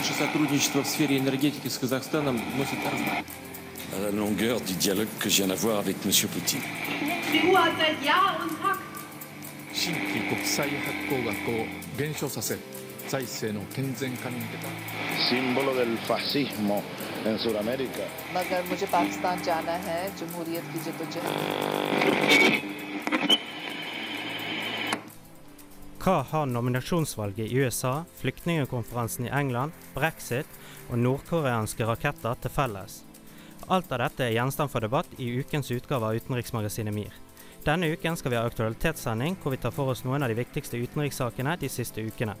Наше сотрудничество в сфере la longueur du dialogue que je viens d'avoir avec M. Poutine. Hva har nominasjonsvalget i USA, flyktningekonferansen i England, brexit og nordkoreanske raketter til felles? Alt av dette er gjenstand for debatt i ukens utgave av utenriksmagasinet MIR. Denne uken skal vi ha aktualitetssending hvor vi tar for oss noen av de viktigste utenrikssakene de siste ukene.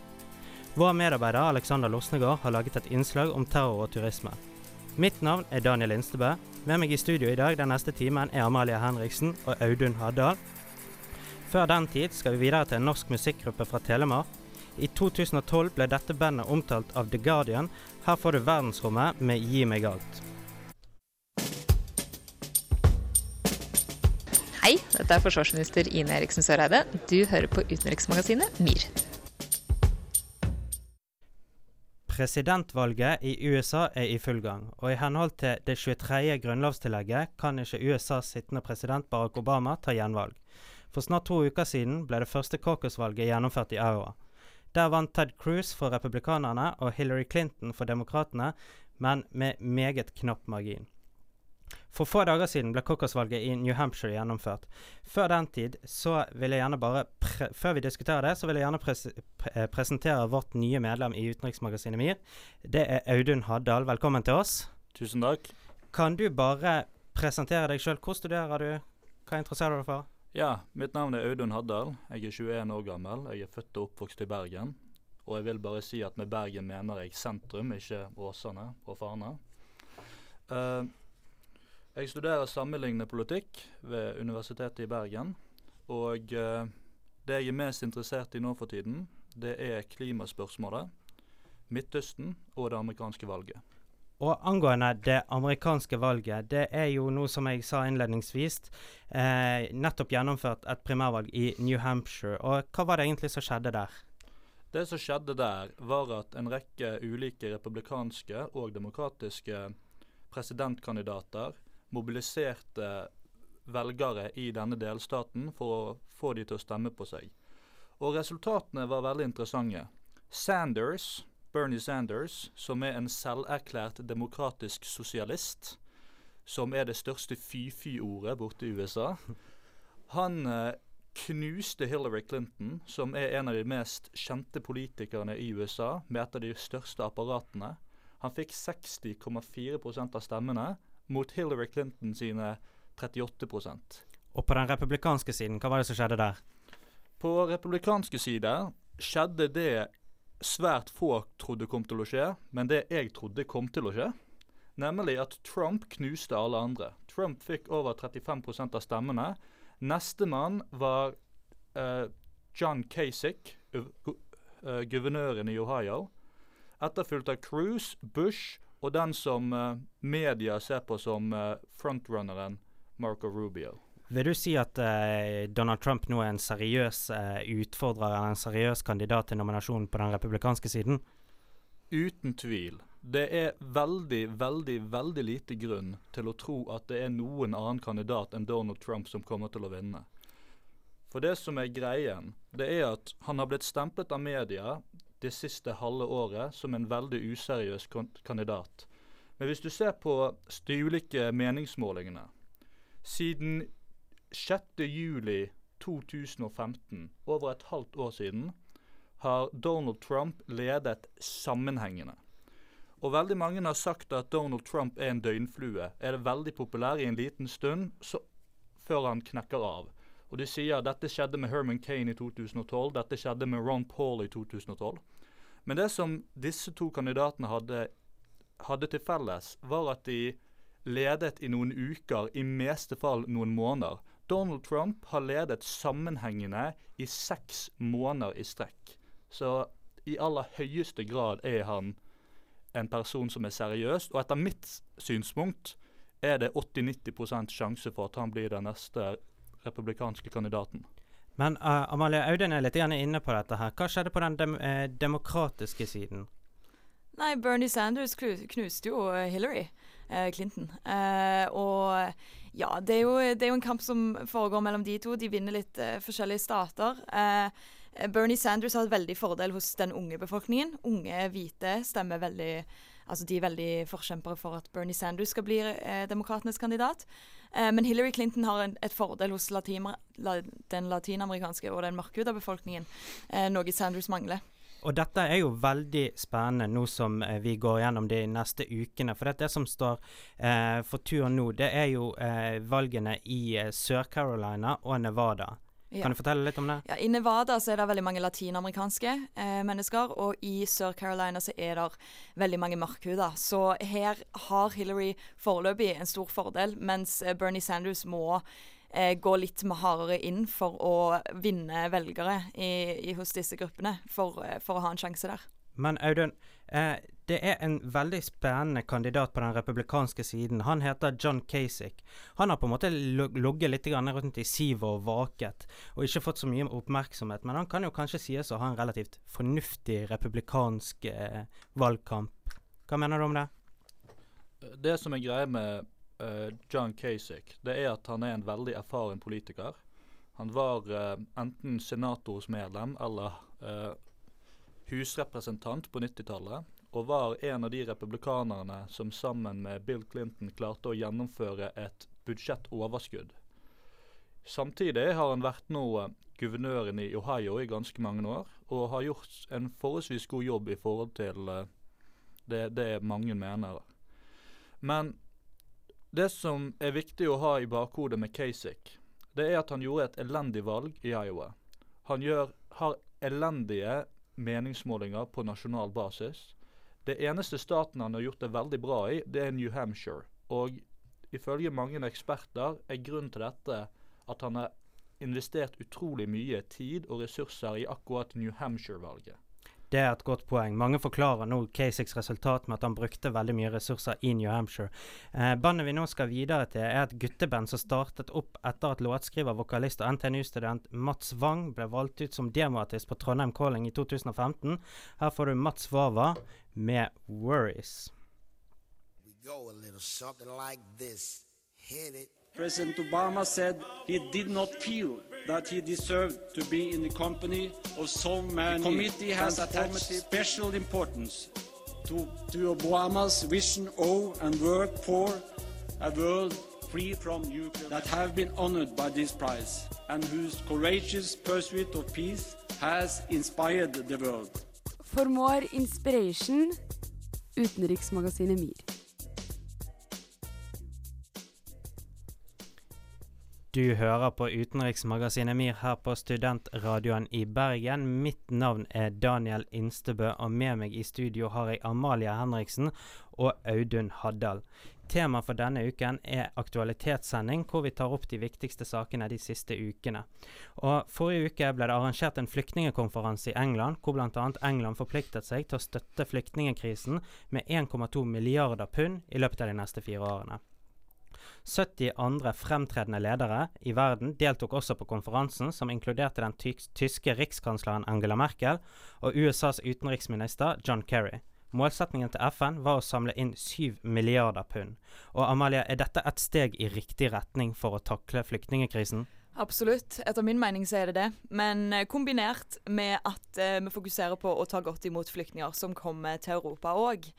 Vår medarbeider Alexander Losnegård har laget et innslag om terror og turisme. Mitt navn er Daniel Instebø. Med meg i studio i dag den neste timen er Amalie Henriksen og Audun Haddal. Før den tid skal vi videre til en norsk musikkgruppe fra Telemark. I 2012 ble dette bandet omtalt av The Guardian. Her får du verdensrommet med Gi meg alt. Hei, dette er forsvarsminister Ine Eriksen Søreide. Du hører på utenriksmagasinet MIR. Presidentvalget i USA er i full gang, og i henhold til det 23. grunnlovstillegget kan ikke USAs sittende president Barack Obama ta gjenvalg. For snart to uker siden ble det første caucus-valget gjennomført i Iowa. Der vant Ted Cruz for republikanerne og Hillary Clinton for demokratene, men med meget knapp margin. For få dager siden ble caucus-valget i New Hampshire gjennomført. Før den tid så vil jeg gjerne bare Før vi diskuterer det, så vil jeg gjerne pres pre eh, presentere vårt nye medlem i utenriksmagasinet MIR. Det er Audun Haddal. Velkommen til oss. Tusen takk. Kan du bare presentere deg sjøl? Hvor studerer du? Hva interesserer du deg for? Ja, mitt navn er Audun Haddal. Jeg er 21 år gammel. Jeg er født og oppvokst i Bergen. Og jeg vil bare si at med Bergen mener jeg sentrum, ikke Åsane og Farna. Uh, jeg studerer sammenlignende politikk ved Universitetet i Bergen. Og uh, det jeg er mest interessert i nå for tiden, det er klimaspørsmålet, Midtøsten og det amerikanske valget. Og angående det amerikanske valget, det er jo noe som jeg sa innledningsvis, eh, nettopp gjennomført et primærvalg i New Hampshire. Og hva var det egentlig som skjedde der? Det som skjedde der, var at en rekke ulike republikanske og demokratiske presidentkandidater mobiliserte velgere i denne delstaten for å få de til å stemme på seg. Og resultatene var veldig interessante. Sanders, Bernie Sanders, som er en selverklært demokratisk sosialist, som er det største fy-fy-ordet borte i USA, han eh, knuste Hillary Clinton, som er en av de mest kjente politikerne i USA, med et av de største apparatene. Han fikk 60,4% av stemmene mot Hillary Clinton sine 38% Og på den republikanske siden, hva var det som skjedde der? På republikanske side skjedde det svært få trodde kom til å skje, men det jeg trodde kom til å skje. Nemlig at Trump knuste alle andre. Trump fikk over 35% av stemmene. Nestemann var uh, John Kasich, uh, guvernøren i Ohio. Etterfulgt av Cruise, Bush og den som uh, media ser på som frontrunneren Marco Rubio. Vil du si at eh, Donald Trump nå er en seriøs eh, utfordrer, en seriøs kandidat til nominasjon på den republikanske siden? Uten tvil. Det er veldig, veldig, veldig lite grunn til å tro at det er noen annen kandidat enn Donald Trump som kommer til å vinne. For det som er greien, det er at han har blitt stemplet av media det siste halve året som en veldig useriøs kandidat. Men hvis du ser på de ulike meningsmålingene Siden 6.7.2015, over et halvt år siden, har Donald Trump ledet sammenhengende. Og veldig mange har sagt at Donald Trump er en døgnflue. Er det veldig populær i en liten stund så, før han knekker av. Og de sier at dette skjedde med Herman Kane i 2012, dette skjedde med Ron Paul i 2012. Men det som disse to kandidatene hadde, hadde til felles, var at de ledet i noen uker, i meste fall noen måneder. Donald Trump har ledet sammenhengende i seks måneder i strekk. Så i aller høyeste grad er han en person som er seriøs. Og etter mitt synspunkt er det 80-90 sjanse for at han blir den neste republikanske kandidaten. Men uh, Amalie Audun er litt inne på dette her. Hva skjedde på den dem eh, demokratiske siden? Nei, Bernie Sanders knuste jo Hillary Clinton. og ja, det er, jo, det er, jo, en kamp som foregår mellom de to. De vinner litt forskjellige stater. Bernie Sanders har et veldig fordel hos den unge befolkningen. Unge hvite stemmer veldig Altså de er veldig forkjempere for at Bernie Sanders skal bli eh, demokratenes kandidat. Eh, men Hillary Clinton har en, et fordel hos latin, la, den latinamerikanske og den mørkhuda befolkningen, eh, noe Sanders mangler. Og dette er jo veldig spennende nå som eh, vi går gjennom de neste ukene. For det som står eh, for tur nå, det er jo eh, valgene i eh, Sør-Carolina og Nevada. Ja. Kan du fortelle litt om det? Ja, I Nevada så er det veldig mange latinamerikanske eh, mennesker, og i Sør-Carolina så er det veldig mange mørkhuda. Så her har Hillary foreløpig en stor fordel, mens eh, Bernie Sanders må eh, gå litt hardere inn for å vinne velgere i, i, hos disse gruppene, for, eh, for, å ha en sjanse der. Men Audun, eh, det er en veldig spennende kandidat på den republikanske siden. Han heter John Kasich. Han har på en måte logget litt rundt i sivet og vaket, og ikke fått så mye oppmerksomhet. Men han kan jo kanskje sies å ha en relativt fornuftig republikansk eh, valgkamp. Hva mener du om det? Det som er greia med uh, John Kasich, det er at han er en veldig erfaren politiker. Han var uh, enten senatorsmedlem eller uh, husrepresentant på 90-tallet og var en av de republikanerne som sammen med Bill Clinton klarte å gjennomføre et budsjettoverskudd. Samtidig har han vært nå guvernøren i Ohio i ganske mange år, og har gjort en forholdsvis god jobb i forhold til det, det, mange mener. Men det som er viktig å ha i bakhodet med Kasich, det er at han gjorde et elendig valg i Iowa. Han gjør, har elendige meningsmålinger på nasjonal basis. Det eneste staten han har gjort det veldig bra i, det er New Hampshire. Og ifølge mange eksperter er grunnen til dette at han har investert utrolig mye tid og ressurser i akkurat New Hampshire-valget. Det er et godt poeng. Mange forklarer nå Kasiks resultat med at han brukte veldig mye ressurser i New Hampshire. Eh, bandet vi nå skal videre til, er et gutteband som startet opp etter at låtskriver, vokalist og NTNU-student Mats Wang ble valgt ut som demoartist på Trondheim Calling i 2015. Her får du Mats Wawa med 'Worries'. We go a little something like this. Hit it. President Obama said he did not feel that he deserved to be in the company of so many. The committee has attached special importance to, to Obama's vision of and work for a world free from nuclear that have been honored by this prize and whose courageous pursuit of peace has inspired the world. For more inspiration, utenriksmagasinet MIR. Du hører på utenriksmagasinet MIR her på Studentradioen i Bergen. Mitt navn er Daniel Instebø, og med meg i studio har jeg Amalie Henriksen og Audun Haddal. Tema for denne uken er aktualitetssending, hvor vi tar opp de viktigste sakene de siste ukene. Og Forrige uke ble det arrangert en flyktningekonferanse i England, hvor bl.a. England forpliktet seg til å støtte flyktningkrisen med 1,2 milliarder pund i løpet av de neste fire årene. 70 andre fremtredende ledere i verden deltok også på konferansen, som inkluderte den tyske rikskansleren Angela Merkel og USAs utenriksminister John Kerry. Målsettingen til FN var å samle inn 7 milliarder pund. Og Amalie, er dette et steg i riktig retning for å takle flyktningekrisen? Absolutt. Etter min mening så er det det. Men eh, kombinert med at eh, vi fokuserer på å ta godt imot flyktninger som kommer til Europa òg.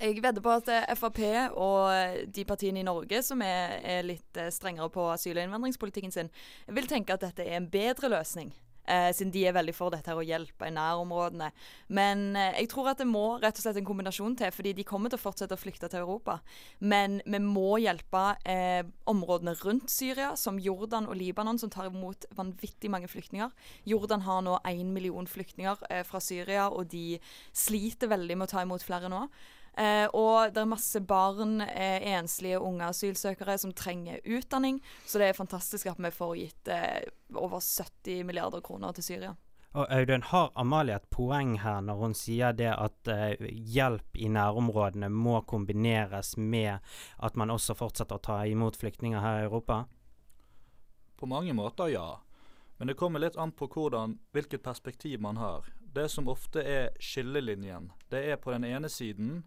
Jeg vedder på at Frp og de partiene i Norge som er, er litt eh, strengere på asyl- og innvandringspolitikken sin, vil tenke at dette er en bedre løsning eh, siden de er veldig for dette her å hjelpe i nærområdene. Men eh, jeg tror at det må rett og slett en kombinasjon til, fordi de kommer til å fortsette å flykte til Europa. Men vi må hjelpe eh, områdene rundt Syria, som Jordan og Libanon, som tar imot vanvittig mange flyktninger. Jordan har nå én million flyktninger eh, fra Syria, og de sliter veldig med å ta imot flere nå. Eh, og det er masse barn, eh, enslige unge asylsøkere som trenger utdanning. Så det er fantastisk at vi får gitt eh, over 70 milliarder kroner til Syria. Og Audun, har Amalie et poeng her når hun sier det at eh, hjelp i nærområdene må kombineres med at man også fortsetter å ta imot flyktninger her i Europa? På mange måter, ja. Men det kommer litt an på hvordan, hvilket perspektiv man har. det som ofte er skillelinjen, det er på den ene siden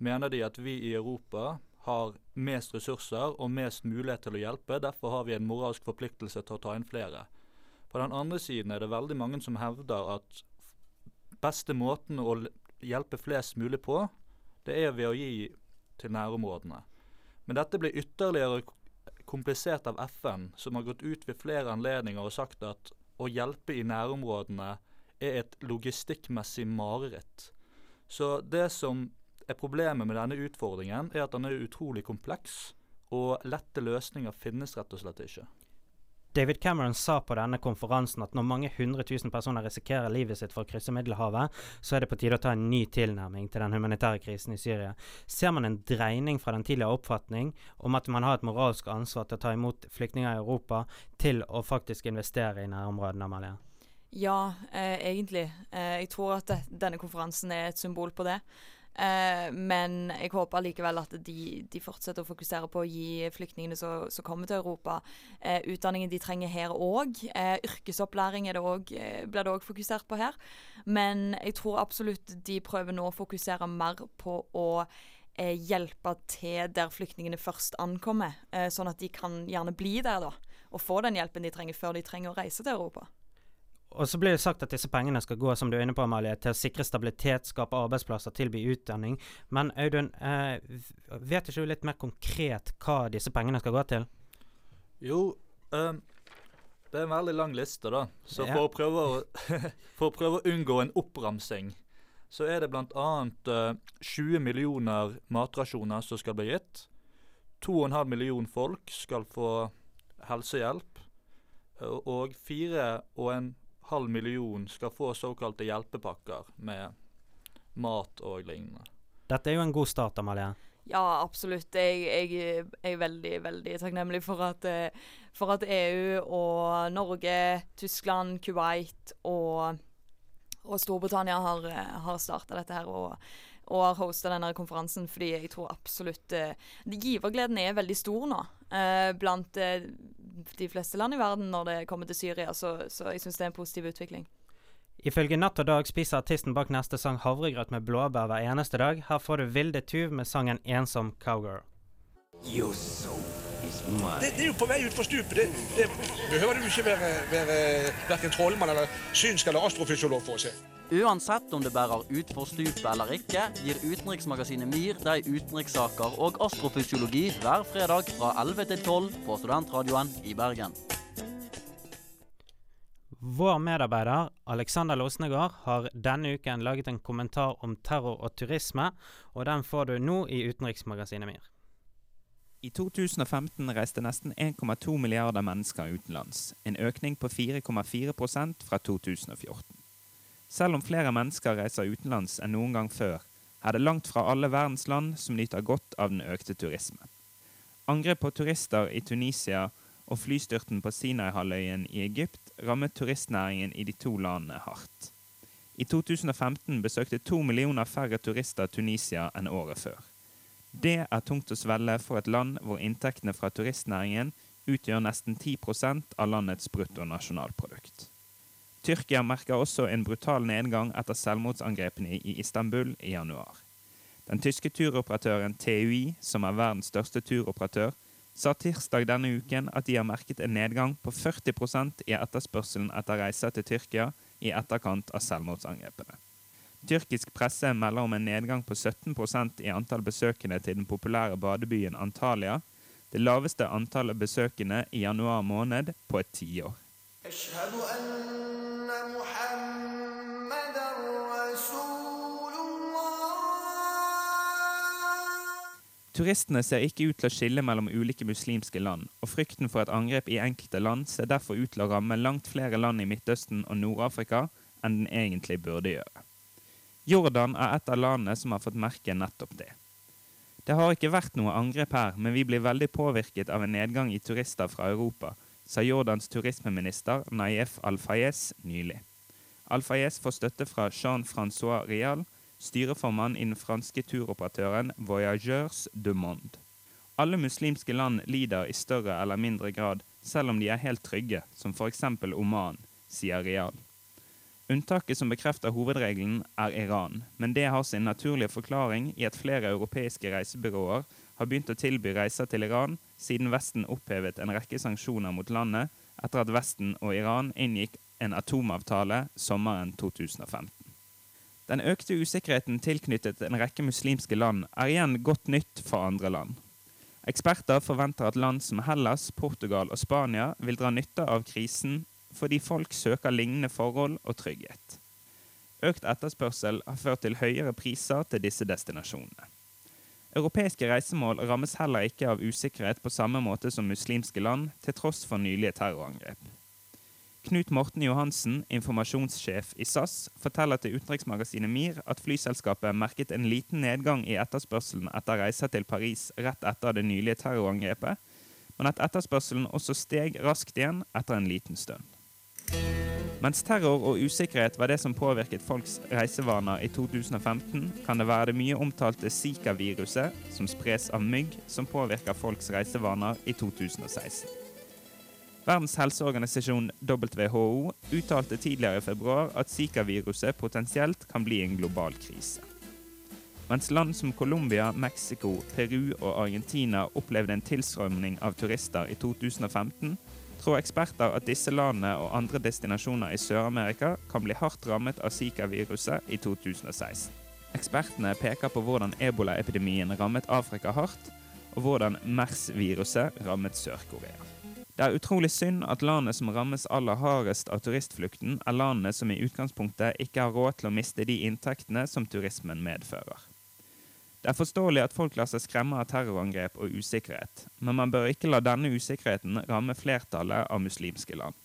mener de at vi i Europa har mest ressurser og mest mulighet til å hjelpe. Derfor har vi en moralsk forpliktelse til å ta inn flere. På den andre siden er det veldig mange som hevder at beste måten å hjelpe flest mulig på, det er ved å gi til nærområdene. Men dette blir ytterligere komplisert av FN, som har gått ut ved flere anledninger og sagt at å hjelpe i nærområdene er et logistikkmessig mareritt. Så det som problemet med denne utfordringen, er at den er utrolig kompleks, og lette løsninger finnes rett og slett ikke. David Cameron sa på denne konferansen at når mange hundre tusen personer risikerer livet sitt for å krysse Middelhavet, så er det på tide å ta en ny tilnærming til den humanitære krisen i Syria. Ser man en dreining fra den tidligere oppfatning om at man har et moralsk ansvar til å ta imot flyktninger i Europa, til å faktisk investere i nærområdene, Amalie? Ja, eh, egentlig. Eh, jeg tror at det, denne konferansen er et symbol på det. Eh, men jeg håper likevel at de, de, fortsetter å fokusere på å gi flyktningene som kommer til Europa, eh, utdanningen de trenger her òg. Eh, yrkesopplæring det også, eh, blir det òg fokusert på her. Men jeg tror absolutt de prøver nå å fokusere mer på å eh, hjelpe til der flyktningene først ankommer, sånn at de kan gjerne bli der da, og få den hjelpen de trenger før de trenger å reise til Europa. Og så blir det sagt at disse pengene skal gå som du er inne på, Amalie, til å sikre stabilitet, skape arbeidsplasser, tilby utdanning. Men Audun, eh, vet ikke du litt mer konkret hva disse pengene skal gå til? Jo, um, det er en veldig lang liste, da. Så ja. for, å prøve å, for å prøve å unngå en oppramsing, så er det bl.a. Uh, 20 millioner matrasjoner som skal bli gitt. 2,5 million folk skal få helsehjelp. Og 4,5 halv million skal få såkalte hjelpepakker med mat og lignende. Dette er jo en god start, Amalie. Ja, absolutt. Jeg, jeg, er veldig veldig takknemlig for at, eh, for at EU og Norge, Tyskland, Kuwait og, og Storbritannia har, har starta dette her. og og har hosta denne konferansen, fordi jeg tror absolutt eh, Givergleden er veldig stor nå eh, blant eh, de fleste land i verden når det kommer til Syria, så, så jeg syns det er en positiv utvikling. Ifølge Natt og Dag spiser artisten bak neste sang havregrøt med blåbær hver eneste dag. Her får du Vilde Tuv med sangen 'Ensom Cowgirl'. Det, det, er jo på vei utfor stupet. Det, det behøver du ikke være, være verken trollmann eller synsk eller astrofysiolog for å se. Uansett om det bærer utfor stupet eller ikke, gir utenriksmagasinet MIR deg utenrikssaker og astrofysiologi hver fredag fra 11 til 12 på Studentradioen i Bergen. Vår medarbeider Alexander Losnegård har denne uken laget en kommentar om terror og turisme, og den får du nå i utenriksmagasinet MIR. I 2015 reiste nesten 1,2 milliarder mennesker utenlands, en økning på 4,4% fra 2014. Selv om flere mennesker reiser utenlands enn noen gang før, er det langt fra alle verdens land som nyter godt av den økte turismen. Angrep på turister i Tunisia og flystyrten på Sinai-halvøyen i Egypt rammet turistnæringen i de to landene hardt. I 2015 besøkte to millioner færre turister Tunisia enn året før. Det er tungt å svelle for et land hvor inntektene fra turistnæringen utgjør nesten 10% av landets bruttonasjonalprodukt. Tyrkia merker også en brutal nedgang etter selvmordsangrepene i Istanbul i januar. Den tyske turoperatøren TUI, som er verdens største turoperatør, sa tirsdag denne uken at de har merket en nedgang på 40% i etterspørselen etter reiser til Tyrkia i etterkant av selvmordsangrepene. Tyrkisk presse melder om en nedgang på 17% i antall besøkende til den populære badebyen Antalya, det laveste antallet besøkende i januar måned på et tiår. Turistene ser ikke ut til å skille mellom ulike muslimske land, og frykten for et angrep i enkelte land ser derfor ut til å ramme langt flere land i Midtøsten og Nord-Afrika enn den egentlig burde gjøre. Jordan er et av landene som har fått merke nettopp det. Det har ikke vært noe angrep her, men vi blir veldig påvirket av en nedgang i turister fra Europa, sa Jordans turismeminister Naif Al-Fayez nylig. Al-Fayez får støtte fra Jean-Francois Rial, styreformann i den franske turoperatøren Voyageurs du Monde. Alle muslimske land lider i større eller mindre grad, selv om de er helt trygge, som f.eks. Oman, sier Rial. Unntaket som bekrefter hovedregelen, er Iran, men det har sin naturlige forklaring i at flere europeiske reisebyråer har begynt å tilby reiser til Iran siden Vesten opphevet en rekke sanksjoner mot landet etter at Vesten og Iran inngikk en atomavtale sommeren 2015. Den økte usikkerheten tilknyttet en rekke muslimske land er igjen godt nytt for andre land. Eksperter forventer at land som Hellas, Portugal og Spania vil dra nytte av krisen fordi folk søker lignende forhold og trygghet. Økt etterspørsel har ført til høyere priser til disse destinasjonene. Europeiske reisemål rammes heller ikke av usikkerhet på samme måte som muslimske land, til tross for nylige terrorangrep. Knut Morten Johansen, informasjonssjef i SAS, forteller til utenriksmagasinet MIR at flyselskapet merket en liten nedgang i etterspørselen etter reiser til Paris rett etter det nylige terrorangrepet, men at etterspørselen også steg raskt igjen etter en liten stund. Mens terror og usikkerhet var det som påvirket folks reisevaner i 2015, kan det være det mye omtalte Zika-viruset, som spres av mygg, som påvirker folks reisevaner i 2016. Verdens helseorganisasjon WHO uttalte tidligere i februar at Zika-viruset potensielt kan bli en global krise. Mens land som Colombia, Mexico, Peru og Argentina opplevde en tilstrømning av turister i 2015, tror eksperter at disse landene og andre destinasjoner i Sør-Amerika kan bli hardt rammet av Zika-viruset i 2016. Ekspertene peker på hvordan ebolaepidemien rammet Afrika hardt, og hvordan MERS-viruset rammet Sør-Korea. Det er utrolig synd at landet som rammes aller hardest av turistflukten, er landene som i utgangspunktet ikke har råd til å miste de inntektene som turismen medfører. Det er forståelig at folk lar seg skremme av terrorangrep og usikkerhet, men man bør ikke la denne usikkerheten ramme flertallet av muslimske land.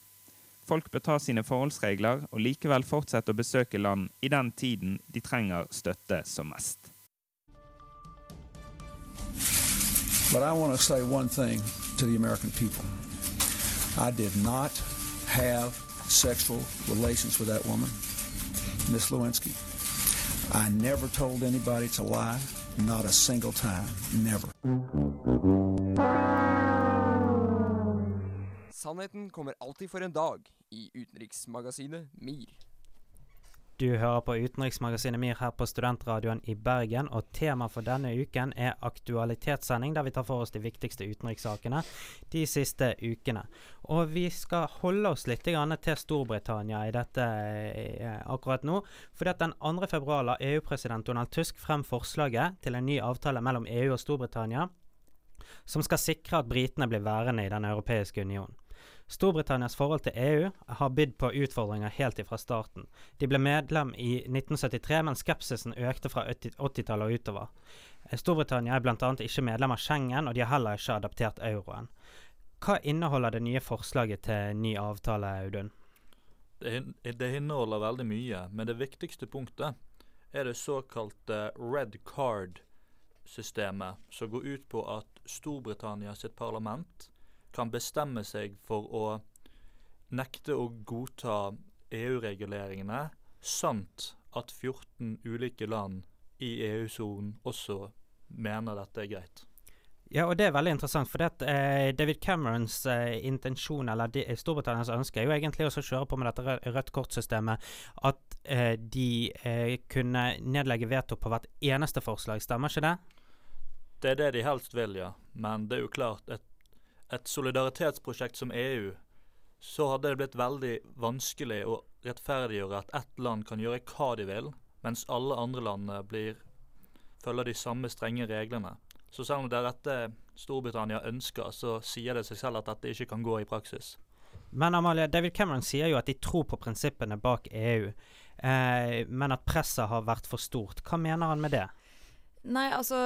Folk bør ta sine forholdsregler og likevel fortsette å besøke land i den tiden de trenger støtte som mest. But I want to say one thing to the American people. I did not have sexual relations with that woman, Miss Lewinsky. I never told anybody to lie. Not a single time. Never. Sannheten kommer alltid for en dag i utenriksmagasinet MIR. Du hører på Utenriksmagasinet MIR her på Studentradioen i Bergen, og tema for denne uken er aktualitetssending, der vi tar for oss de viktigste utenrikssakene de siste ukene. Og vi skal holde oss litt til Storbritannia i dette eh, akkurat nå. fordi at den 2. februar la EU-president Donald Tusk frem forslaget til en ny avtale mellom EU og Storbritannia, som skal sikre at britene blir værende i Den europeiske union. Storbritannias forhold til EU har bydd på utfordringer helt ifra starten. De ble medlem i 1973, men skepsisen økte fra 80-tallet og utover. Eh, Storbritannia er bl.a. ikke medlem av Schengen, og de har heller ikke adaptert euroen. Hva inneholder det nye forslaget til ny avtale, Audun? Det, inneholder veldig mye, men det viktigste punktet er det såkalte red card-systemet, som går ut på at Storbritannia sitt parlament kan bestemme seg for å nekte å godta EU-reguleringene, samt at 14 ulike land i EU-sonen også mener dette er greit. Ja, og det er veldig interessant, for det, eh, David Camerons eh, intensjon, eller de, Storbritannias ønske, er jo egentlig også å kjøre på med dette rødt kort-systemet. At eh, de eh, kunne nedlegge veto på hvert eneste forslag, stemmer ikke det? Det er det de helst vil, ja. Men det er jo klart, et et solidaritetsprosjekt som EU, så hadde det blitt veldig vanskelig å rettferdiggjøre at ett land kan gjøre hva de vil, mens alle andre landene blir, følger de samme strenge reglene. Så selv om det er dette Storbritannia ønsker, så sier det seg selv at dette ikke kan gå i praksis. Men Amalie, David Cameron sier jo at de tror på prinsippene bak EU, eh, men at presset har vært for stort. Hva mener han med det? Nei, altså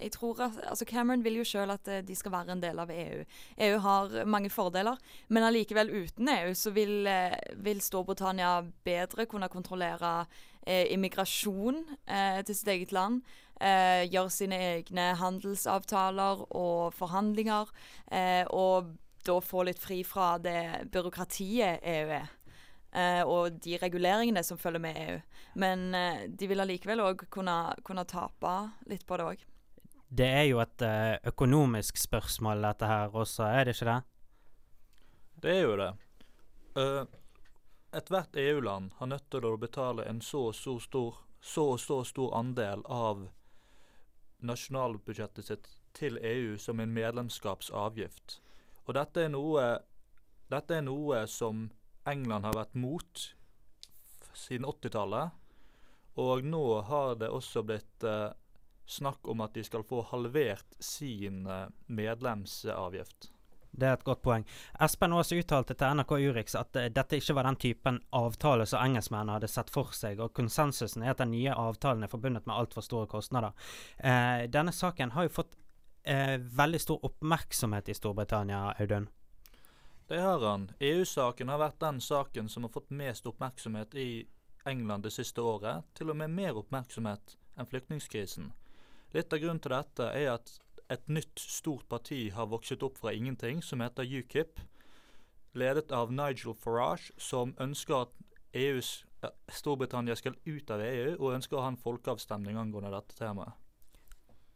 jeg tror at, altså Cameron vil jo selv at eh, de skal være en del av EU. EU har mange fordeler, men allikevel uten EU så vil, eh, vil Storbritannia bedre kunne kontrollere eh, immigrasjon eh, til sitt eget land. Eh, gjøre sine egne handelsavtaler og forhandlinger. Eh, og da få litt fri fra det byråkratiet EU er. Uh, og de reguleringene som følger med EU. Men uh, de vil allikevel òg kunne, kunne tape litt på det òg. Det er jo et uh, økonomisk spørsmål, dette her også, er det ikke det? Det er jo det. Uh, ethvert EU-land har nødt til å betale en så og så stor, så og så stor andel av nasjonalbudsjettet sitt til EU som en medlemskapsavgift. Og dette er noe, dette er noe som England har vært mot siden 80-tallet. Og nå har det også blitt eh, snakk om at de skal få halvert sin eh, medlemsavgift. Det er et godt poeng. Espen Aas uttalte til NRK Urix at uh, dette ikke var den typen avtale som engelskmennene hadde sett for seg, og konsensusen er at den nye avtalen er forbundet med altfor store kostnader. Eh, denne saken har jo fått eh, veldig stor oppmerksomhet i Storbritannia, Audun. Det har han. EU-saken har vært den saken som har fått mest oppmerksomhet i England det siste året, til og med mer oppmerksomhet enn flyktningkrisen. Litt av grunnen til dette er at et nytt, stort parti har vokset opp fra ingenting, som heter UKIP, ledet av Nigel Farage, som ønsker at EUs, Storbritannia skal ut av EU, og ønsker å ha en folkeavstemning angående dette temaet.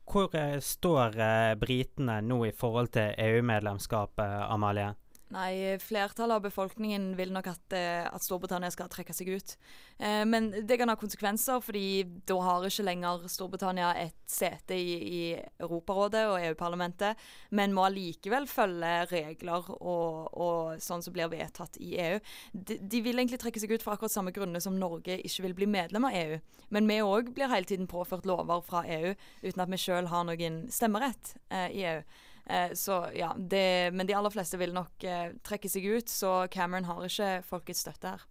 Hvor eh, står eh, britene nå i forhold til EU-medlemskapet, Amalie? Nei, flertallet av befolkningen vil nok at, eh, at Storbritannia skal trekke seg ut. Eh, men det kan ha konsekvenser, fordi da har ikke lenger Storbritannia et sete i, i Europarådet og EU-parlamentet, men må allikevel følge regler og, og, sånn som blir vedtatt i EU. De, de, vil egentlig trekke seg ut for akkurat samme grunner som Norge ikke vil bli medlem av EU. Men vi òg blir hele tiden påført lover fra EU uten at vi sjøl har noen stemmerett eh, i EU. Eh, så ja, det, Men de aller fleste vil nok eh, trekke seg ut, så Cameron har ikke folkets støtte her.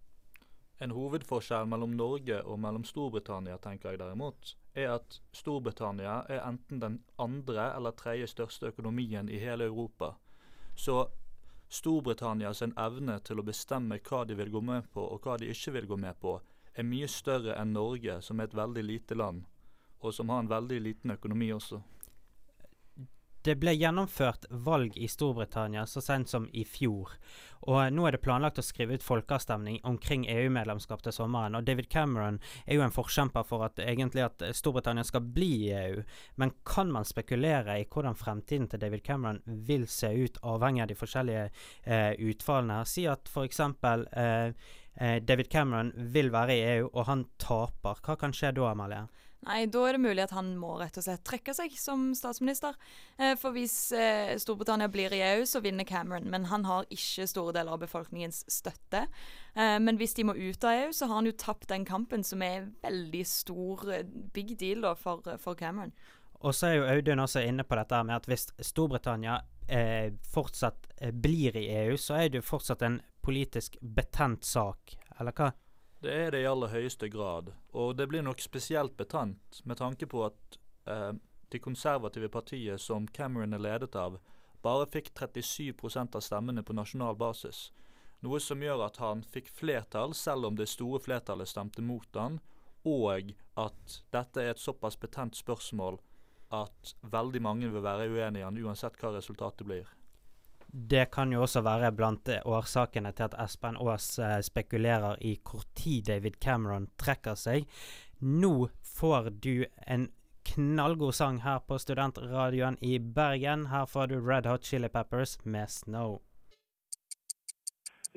En hovedforskjell mellom Norge og mellom Storbritannia tenker jeg derimot, er at Storbritannia er enten den andre eller tredje største økonomien i hele Europa. Så Storbritannias evne til å bestemme hva de vil gå med på og hva de ikke vil gå med på, er mye større enn Norge, som er et veldig lite land, og som har en veldig liten økonomi også. Det ble gjennomført valg i Storbritannia så sent som i fjor. Og nå er det planlagt å skrive ut folkeavstemning omkring EU-medlemskap til sommeren. Og David Cameron er jo en forkjemper for at egentlig at Storbritannia skal bli i EU. Men kan man spekulere i hvordan fremtiden til David Cameron vil se ut, avhengig av de forskjellige eh, utfallene? Si at f.eks. Eh, eh, David Cameron vil være i EU, og han taper. Hva kan skje da, Amalie? Nei, da er det mulig at han må rett og slett trekke seg som statsminister. Eh, for hvis eh, Storbritannia blir i EU, så vinner Cameron. Men han har ikke store deler av befolkningens støtte. Eh, men hvis de må ut av EU, så har han jo tapt den kampen, som er veldig stor, big deal da, for, for Cameron. Og så er jo Audun også inne på dette med at hvis Storbritannia eh, fortsatt blir i EU, så er det jo fortsatt en politisk betent sak, eller hva? Det er det i aller høyeste grad, og det blir nok spesielt betant med tanke på at eh, de konservative partiet som Cameron er ledet av, bare fikk 37% av stemmene på nasjonal basis. Noe som gjør at han fikk flertall, selv om det store flertallet stemte mot han, og at dette er et såpass betent spørsmål at veldig mange vil være uenige i han uansett hva resultatet blir. Det kan jo også være blant årsakene til at Espen Aas eh, spekulerer i hvor tid David Cameron trekker seg. Nå får du en knallgod sang her på studentradioen i Bergen. Her får du Red Hot Chili Peppers med 'Snow'.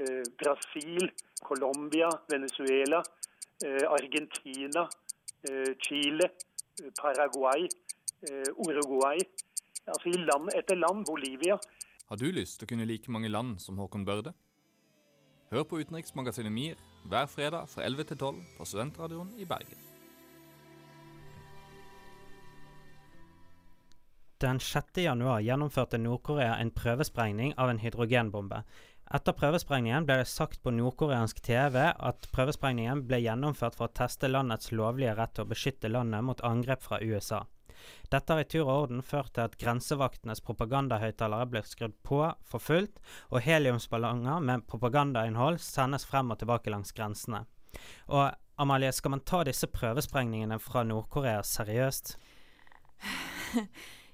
Eh, Brasil, Colombia, Venezuela, eh, Argentina, eh, Chile, eh, Paraguay, eh, Uruguay. Altså i land etter land. Bolivia. Har du lyst til å kunne like mange land som Håkon Børde? Hør på utenriksmagasinet MIR hver fredag fra 11 til 12 på Studentradioen i Bergen. Den 6. januar gjennomførte Nord-Korea en prøvesprengning av en hydrogenbombe. Etter prøvesprengningen ble det sagt på nordkoreansk TV at prøvesprengningen ble gjennomført for å teste landets lovlige rett til å beskytte landet mot angrep fra USA. Dette har i tur og orden ført til at grensevaktenes propagandahøyttalere blir skrudd på for fullt, og heliumsballonger med propagandainnhold sendes frem og tilbake langs grensene. Og Amalie, skal man ta disse prøvesprengningene fra Nord-Korea seriøst?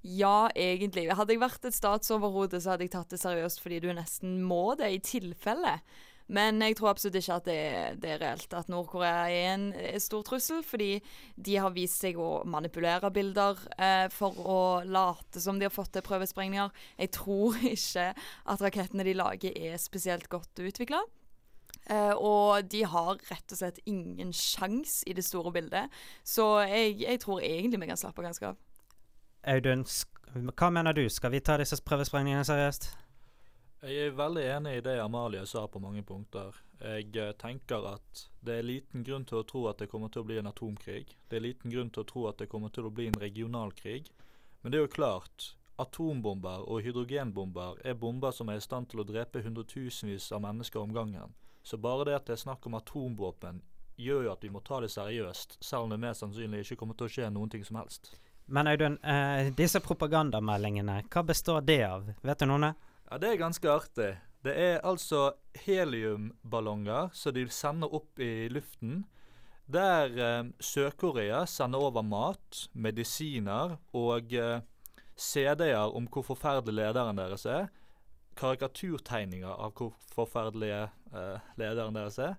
Ja, egentlig. Hadde jeg vært et statsoverhode, så hadde jeg tatt det seriøst fordi du nesten må det i tilfelle. Men jeg tror absolutt ikke at det, det er reelt at Nord-Korea er en stor trussel, fordi de har vist seg å manipulere bilder eh, for å late som de har fått til prøvesprengninger. Jeg tror ikke at rakettene de lager er spesielt godt utvikla. Uh, og de har rett og slett ingen sjans i det store bildet. Så jeg, jeg tror egentlig vi kan slappe ganske av. Audun, hva mener du? Skal vi ta disse prøvesprengningene seriøst? Jeg er veldig enig i det Amalie sa på mange punkter. Jeg eh, tenker at det er liten grunn til å tro at det kommer til å bli en atomkrig. Det er liten grunn til å tro at det kommer til å bli en regionalkrig. Men det er jo klart, atombomber og hydrogenbomber er bomber som er i stand til å drepe hundretusenvis av mennesker om gangen. Så bare det at det er snakk om atomvåpen, gjør jo at vi må ta det seriøst, selv om det mest sannsynlig ikke kommer til å skje noen ting som helst. Men Audun, eh, disse propagandameldingene, hva består det av? Vet du noe? Ja, Det er ganske artig. Det er altså heliumballonger som de sender opp i luften. Der eh, Sør-Korea sender over mat, medisiner og eh, CD-er om hvor forferdelig lederen deres er. Karikaturtegninger av hvor forferdelige eh, lederen deres er.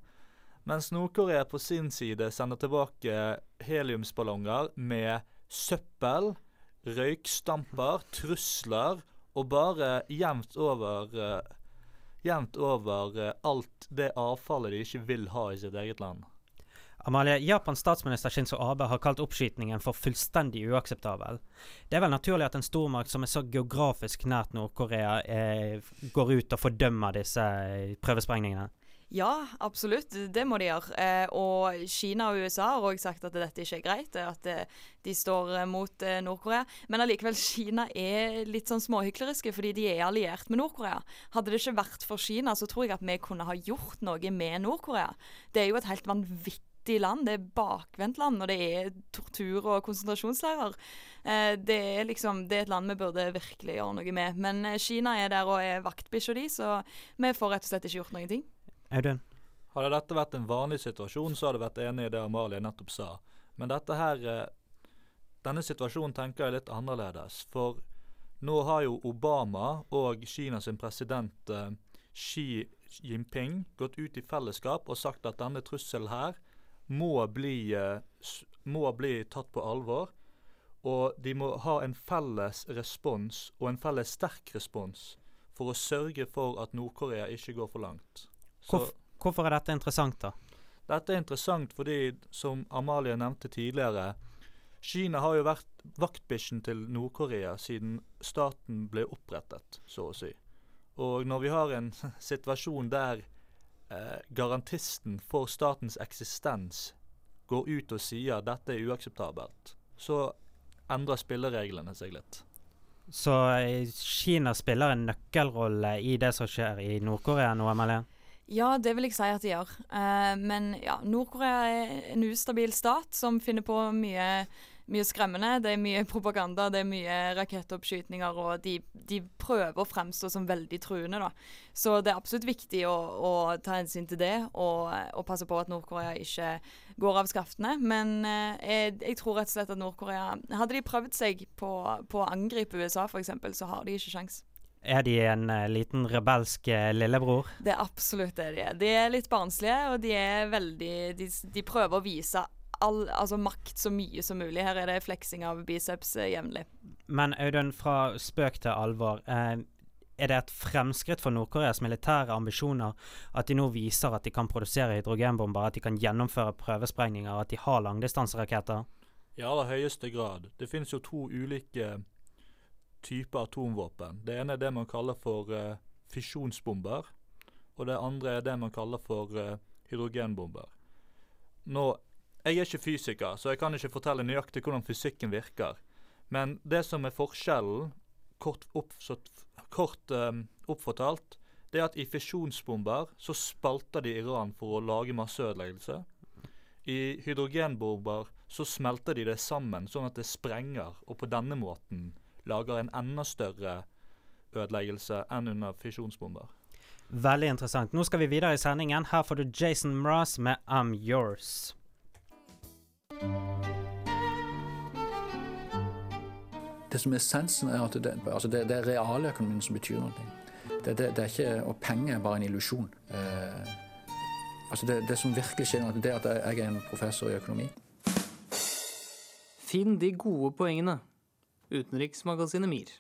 Mens Nord-Korea på sin side sender tilbake heliumsballonger med søppel, røykstamper, trusler og bare jevnt over uh, Jevnt over uh, alt det avfallet de ikke vil ha i sitt eget land. Amalie, Japans statsminister Shinzo Abe har kalt oppskytingen for fullstendig uakseptabel. Det er vel naturlig at en stormakt som er så geografisk nært Nord-Korea, eh, går ut og fordømmer disse prøvesprengningene? Ja, absolutt. Det må de gjøre. Eh, og Kina og USA har òg sagt at dette ikke er greit, at eh, de står eh, mot eh, Nord-Korea. Men allikevel, Kina er litt sånn småhykleriske fordi de er alliert med Nord-Korea. Hadde det ikke vært for Kina, så tror jeg at vi kunne ha gjort noe med Nord-Korea. Det er jo et helt vanvittig land. Det er bakvendt land, og det er tortur og konsentrasjonsleirer. Eh, det er liksom, det er et land vi burde virkelig gjøre noe med. Men eh, Kina er der og er vaktbikkja di, så vi får rett og slett ikke gjort noen ting. Audun? Hadde dette vært en vanlig situasjon, så hadde jeg vært enig i det Amalie nettopp sa. Men dette her Denne situasjonen tenker jeg litt annerledes. For nå har jo Obama og Kinas president Xi Jinping gått ut i fellesskap og sagt at denne trusselen her må bli, må bli tatt på alvor. Og de må ha en felles respons, og en felles sterk respons, for å sørge for at Nord-Korea ikke går for langt. Hvorfor, hvorfor er dette interessant, da? Dette er interessant fordi, som Amalie nevnte tidligere, Kina har jo vært vaktbikkjen til Nord-Korea siden staten ble opprettet, så å si. Og når vi har en situasjon der eh, garantisten for statens eksistens går ut og sier at dette er uakseptabelt, så endrer spillereglene seg litt. Så Kina spiller en nøkkelrolle i det som skjer i Nord-Korea nå, Amalie? Ja, det vil jeg si at de gjør. Uh, men ja, Nord-Korea er en ustabil stat som finner på mye, mye, skremmende. Det er mye propaganda, det er mye rakettoppskytninger, og de, de prøver å fremstå som veldig truende. da. Så det er absolutt viktig å, å ta hensyn til det, og, og passe på at Nord-Korea ikke går av skaftene. Men uh, jeg, jeg, tror rett og slett at Nord-Korea Hadde de prøvd seg på, på å angripe USA, f.eks., så har de ikke sjans. Er de en uh, liten rebelsk uh, lillebror? Det er absolutt det de er. De er litt barnslige, og de er veldig De, de prøver å vise all, altså makt så mye som mulig. Her er det fleksing av biceps uh, jevnlig. Men Audun, fra spøk til alvor. er det et fremskritt for Nord-Koreas militære ambisjoner at de nå viser at de kan produsere hydrogenbomber, at de kan gjennomføre prøvesprengninger, at de har langdistanseraketter? I aller høyeste grad. Det finnes jo to ulike type atomvåpen. Det ene er det man kaller for uh, fisjonsbomber. Og det andre er det man kaller for uh, hydrogenbomber. Nå, Jeg er ikke fysiker, så jeg kan ikke fortelle nøyaktig hvordan fysikken virker. Men det som er forskjellen, kort, oppsatt, kort um, oppfortalt, det er at i fisjonsbomber så spalter de Iran for å lage masseødeleggelse. I hydrogenbomber så smelter de det sammen, sånn at det sprenger, og på denne måten lager en enda større ødeleggelse enn under fisjonsbomber. Veldig interessant. Nå skal vi videre i sendingen. Her får du Jason Mraz med I'm Yours. Det som er essensen, er at det, altså det, det er realøkonomien som betyr noe. Det, det, det, er ikke, Og penger er bare en illusjon. Eh, altså det, det, som virkelig skjer, det er at jeg er en professor i økonomi. Finn de gode poengene. Utenriksmagasinet MIR.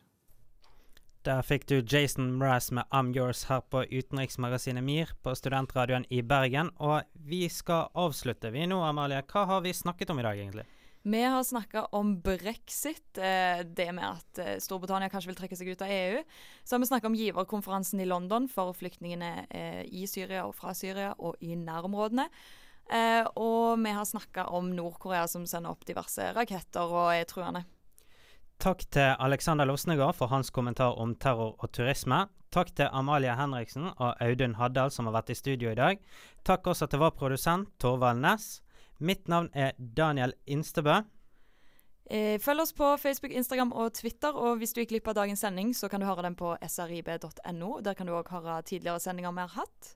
Der fikk du Jason Mraz med I'm Yours her på utenriksmagasinet MIR på Studentradioen i Bergen. Og vi skal avslutte, vi nå, Amalie. Hva har vi snakket om i dag, egentlig? Vi har snakka om brexit, eh, det med at eh, Storbritannia kanskje vil trekke seg ut av EU. Så har vi snakka om giverkonferansen i London for flyktningene eh, i Syria og fra Syria og i nærområdene. Og vi har snakka om Nord-Korea som sender opp diverse raketter og er truende. Takk til Alexander Losnegård for hans kommentar om terror og turisme. Takk til Amalie Henriksen og Audun Haddal som har vært i studio i dag. Takk også til vår produsent Torvald Næss. Mitt navn er Daniel Instebø. Eh, følg oss på Facebook, Instagram og Twitter. Og hvis du gikk glipp av dagens sending, så kan du høre den på srib.no. Der kan du òg høre tidligere sendinger vi har hatt.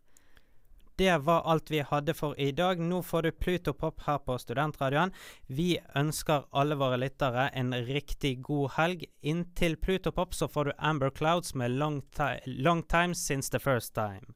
Det var alt vi hadde for i dag. Nå får du Plutopop her på Studentradioen. Vi ønsker alle våre lyttere en riktig god helg. Inntil Plutopop så får du Amber Clouds med long, long Time Since The First Time.